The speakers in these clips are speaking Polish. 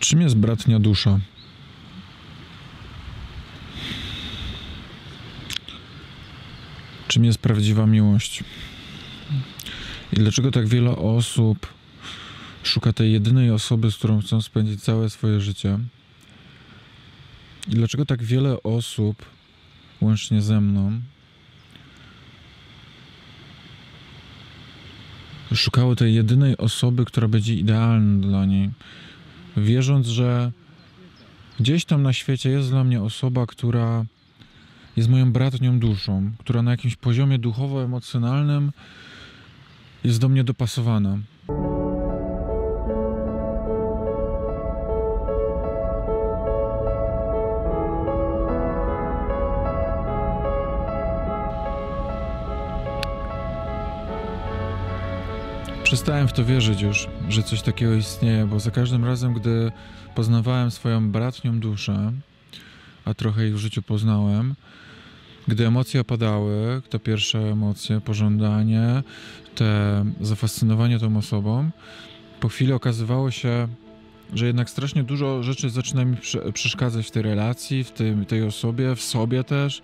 Czym jest bratnia dusza? Czym jest prawdziwa miłość? I dlaczego tak wiele osób szuka tej jedynej osoby, z którą chcą spędzić całe swoje życie? I dlaczego tak wiele osób, łącznie ze mną, szukało tej jedynej osoby, która będzie idealna dla niej, wierząc, że gdzieś tam na świecie jest dla mnie osoba, która jest moją bratnią duszą, która na jakimś poziomie duchowo-emocjonalnym jest do mnie dopasowana. Przestałem w to wierzyć już, że coś takiego istnieje, bo za każdym razem, gdy poznawałem swoją bratnią duszę, a trochę ich w życiu poznałem, gdy emocje opadały, te pierwsze emocje, pożądanie, te zafascynowanie tą osobą, po chwili okazywało się, że jednak strasznie dużo rzeczy zaczyna mi przeszkadzać w tej relacji, w tej osobie, w sobie też,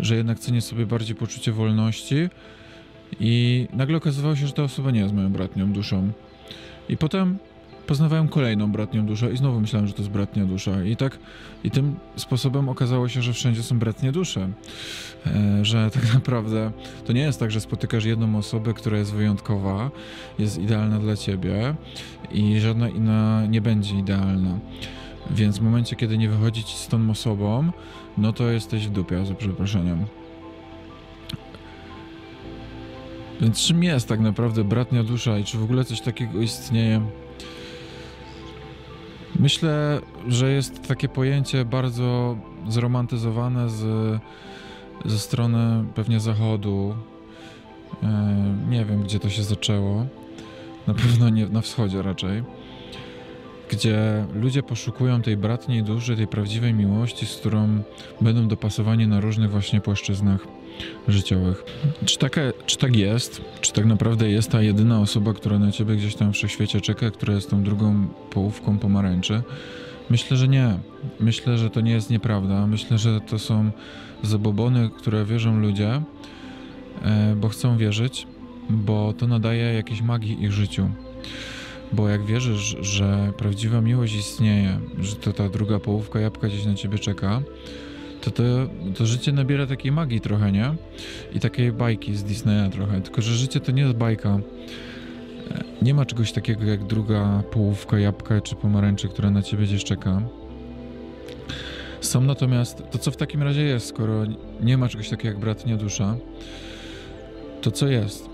że jednak cenię sobie bardziej poczucie wolności i nagle okazywało się, że ta osoba nie jest moją bratnią duszą. I potem poznawałem kolejną bratnią duszę i znowu myślałem, że to jest bratnia dusza. I tak, i tym sposobem okazało się, że wszędzie są bratnie dusze. E, że tak naprawdę to nie jest tak, że spotykasz jedną osobę, która jest wyjątkowa, jest idealna dla ciebie i żadna inna nie będzie idealna. Więc w momencie, kiedy nie wychodzi ci z tą osobą, no to jesteś w dupie, za przeproszeniem. Czym jest tak naprawdę bratnia dusza i czy w ogóle coś takiego istnieje? Myślę, że jest takie pojęcie bardzo zromantyzowane z, ze strony pewnie zachodu. E, nie wiem, gdzie to się zaczęło. Na pewno nie na wschodzie raczej. Gdzie ludzie poszukują tej bratniej duszy, tej prawdziwej miłości, z którą będą dopasowani na różnych właśnie płaszczyznach życiowych. Czy, czy tak jest? Czy tak naprawdę jest ta jedyna osoba, która na ciebie gdzieś tam w wszechświecie czeka, która jest tą drugą połówką pomarańczy? Myślę, że nie. Myślę, że to nie jest nieprawda. Myślę, że to są zabobony, które wierzą ludzie, e, bo chcą wierzyć, bo to nadaje jakiejś magii ich życiu. Bo jak wierzysz, że prawdziwa miłość istnieje, że to ta druga połówka jabłka gdzieś na ciebie czeka, to, to, to życie nabiera takiej magii trochę, nie? I takiej bajki z Disneya trochę. Tylko, że życie to nie jest bajka. Nie ma czegoś takiego jak druga połówka jabłka czy pomarańczy, która na ciebie gdzieś czeka. Są natomiast, to co w takim razie jest, skoro nie ma czegoś takiego jak bratnia dusza, to co jest?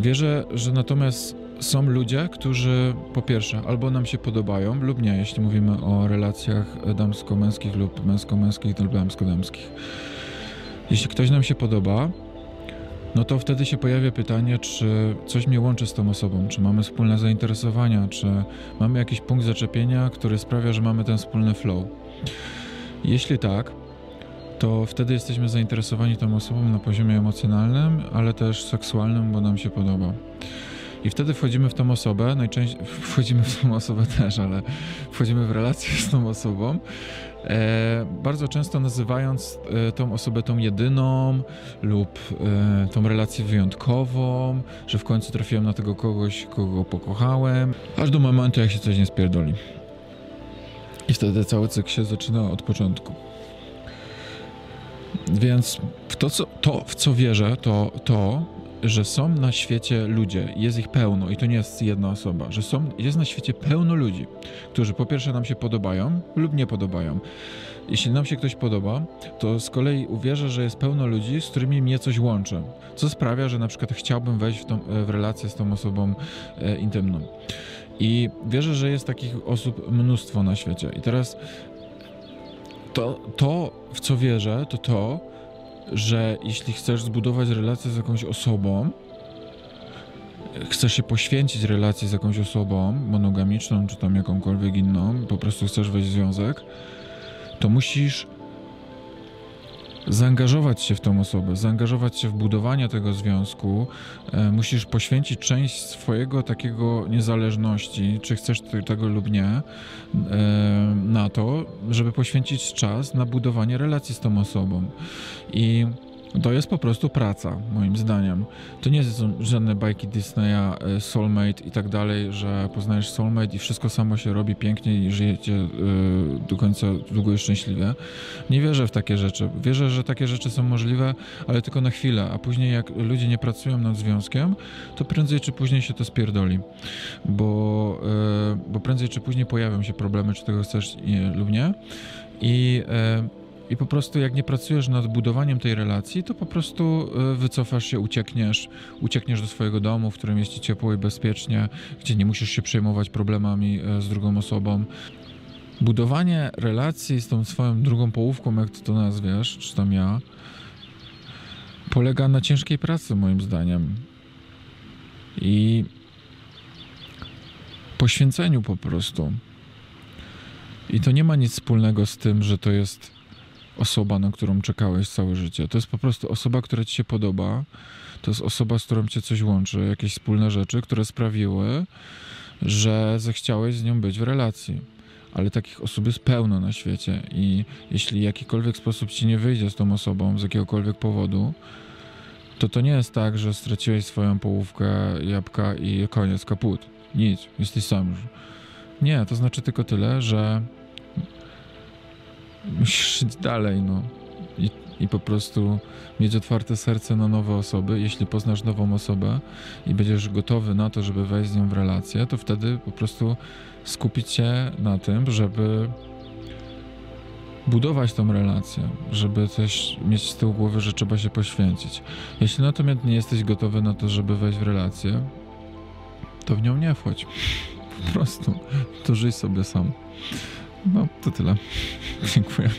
Wierzę, że natomiast są ludzie, którzy po pierwsze albo nam się podobają lub nie, jeśli mówimy o relacjach damsko-męskich lub męsko-męskich lub damsko-damskich. Jeśli ktoś nam się podoba, no to wtedy się pojawia pytanie, czy coś mnie łączy z tą osobą, czy mamy wspólne zainteresowania, czy mamy jakiś punkt zaczepienia, który sprawia, że mamy ten wspólny flow. Jeśli tak, to wtedy jesteśmy zainteresowani tą osobą na poziomie emocjonalnym, ale też seksualnym, bo nam się podoba. I wtedy wchodzimy w tą osobę, najczęściej wchodzimy w tą osobę też, ale wchodzimy w relację z tą osobą, e, bardzo często nazywając e, tą osobę tą jedyną lub e, tą relację wyjątkową, że w końcu trafiłem na tego kogoś, kogo pokochałem, aż do momentu, jak się coś nie spierdoli. I wtedy cały cykl się zaczyna od początku. Więc w to, co, to, w co wierzę, to to, że są na świecie ludzie, jest ich pełno i to nie jest jedna osoba, że są, jest na świecie pełno ludzi, którzy po pierwsze nam się podobają lub nie podobają. Jeśli nam się ktoś podoba, to z kolei uwierzę, że jest pełno ludzi, z którymi mnie coś łączy, co sprawia, że na przykład chciałbym wejść w, tą, w relację z tą osobą e, intymną. I wierzę, że jest takich osób mnóstwo na świecie. I teraz to, to w co wierzę, to to, że jeśli chcesz zbudować relację z jakąś osobą, chcesz się poświęcić relacji z jakąś osobą monogamiczną, czy tam jakąkolwiek inną, po prostu chcesz wejść w związek, to musisz zaangażować się w tą osobę, zaangażować się w budowanie tego związku. E, musisz poświęcić część swojego takiego niezależności, czy chcesz tego lub nie, e, na to, żeby poświęcić czas na budowanie relacji z tą osobą. I to jest po prostu praca, moim zdaniem. To nie są żadne bajki Disneya, e, soulmate i tak dalej, że poznajesz soulmate i wszystko samo się robi pięknie i żyjecie e, do końca długo i szczęśliwie. Nie wierzę w takie rzeczy. Wierzę, że takie rzeczy są możliwe, ale tylko na chwilę, a później jak ludzie nie pracują nad związkiem, to prędzej czy później się to spierdoli. Bo, e, bo prędzej czy później pojawią się problemy, czy tego chcesz lub nie. I i po prostu jak nie pracujesz nad budowaniem tej relacji, to po prostu e, wycofasz się, uciekniesz, uciekniesz do swojego domu, w którym jest ci ciepło i bezpiecznie, gdzie nie musisz się przejmować problemami e, z drugą osobą. Budowanie relacji z tą swoją drugą połówką, jak ty to nazwiesz, czy tam ja, polega na ciężkiej pracy, moim zdaniem. I poświęceniu po prostu. I to nie ma nic wspólnego z tym, że to jest osoba, na którą czekałeś całe życie. To jest po prostu osoba, która ci się podoba. To jest osoba, z którą cię coś łączy, jakieś wspólne rzeczy, które sprawiły, że zechciałeś z nią być w relacji. Ale takich osób jest pełno na świecie i jeśli w jakikolwiek sposób ci nie wyjdzie z tą osobą, z jakiegokolwiek powodu, to to nie jest tak, że straciłeś swoją połówkę jabłka i koniec, kaput. Nic, jesteś sam. Nie, to znaczy tylko tyle, że iść dalej, no. I, I po prostu mieć otwarte serce na nowe osoby. Jeśli poznasz nową osobę i będziesz gotowy na to, żeby wejść z nią w relację, to wtedy po prostu skupić się na tym, żeby budować tą relację, żeby też mieć z tyłu głowy, że trzeba się poświęcić. Jeśli natomiast nie jesteś gotowy na to, żeby wejść w relację, to w nią nie wchodź. Po prostu. To żyj sobie sam. No, to tyle. Dziękuję.